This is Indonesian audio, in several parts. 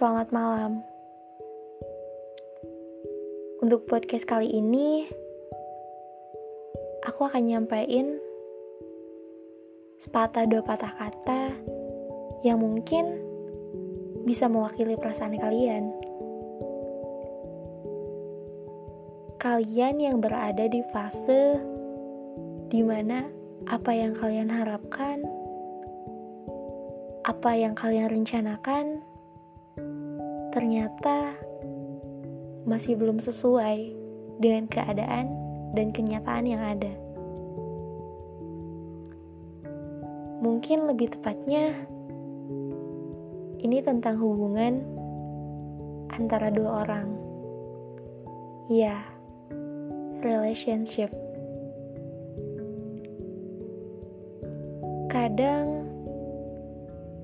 Selamat malam. Untuk podcast kali ini, aku akan nyampain sepatah dua patah kata yang mungkin bisa mewakili perasaan kalian. Kalian yang berada di fase di mana apa yang kalian harapkan, apa yang kalian rencanakan, ternyata masih belum sesuai dengan keadaan dan kenyataan yang ada. Mungkin lebih tepatnya, ini tentang hubungan antara dua orang. Ya, relationship. Kadang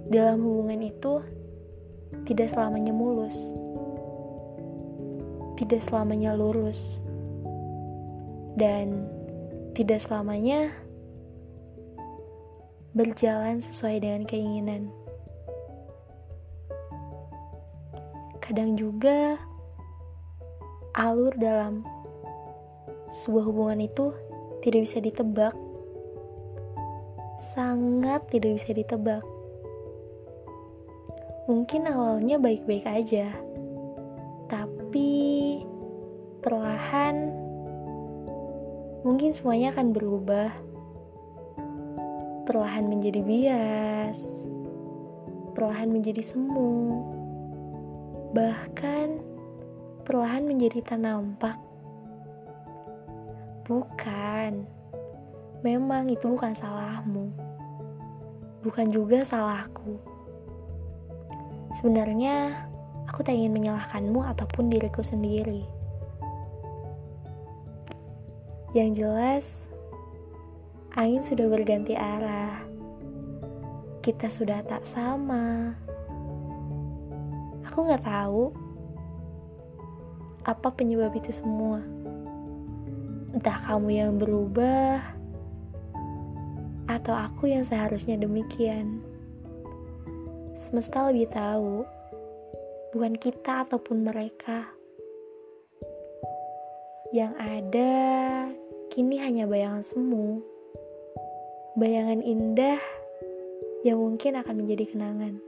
dalam hubungan itu tidak selamanya mulus, tidak selamanya lurus, dan tidak selamanya berjalan sesuai dengan keinginan. Kadang juga alur dalam sebuah hubungan itu tidak bisa ditebak, sangat tidak bisa ditebak Mungkin awalnya baik-baik aja, tapi perlahan mungkin semuanya akan berubah. Perlahan menjadi bias, perlahan menjadi semu, bahkan perlahan menjadi tak nampak. Bukan, memang itu bukan salahmu, bukan juga salahku Sebenarnya, aku tak ingin menyalahkanmu ataupun diriku sendiri. Yang jelas, angin sudah berganti arah. Kita sudah tak sama. Aku nggak tahu apa penyebab itu semua. Entah kamu yang berubah, atau aku yang seharusnya demikian. Semesta lebih tahu, bukan kita ataupun mereka. Yang ada kini hanya bayangan semu, bayangan indah yang mungkin akan menjadi kenangan.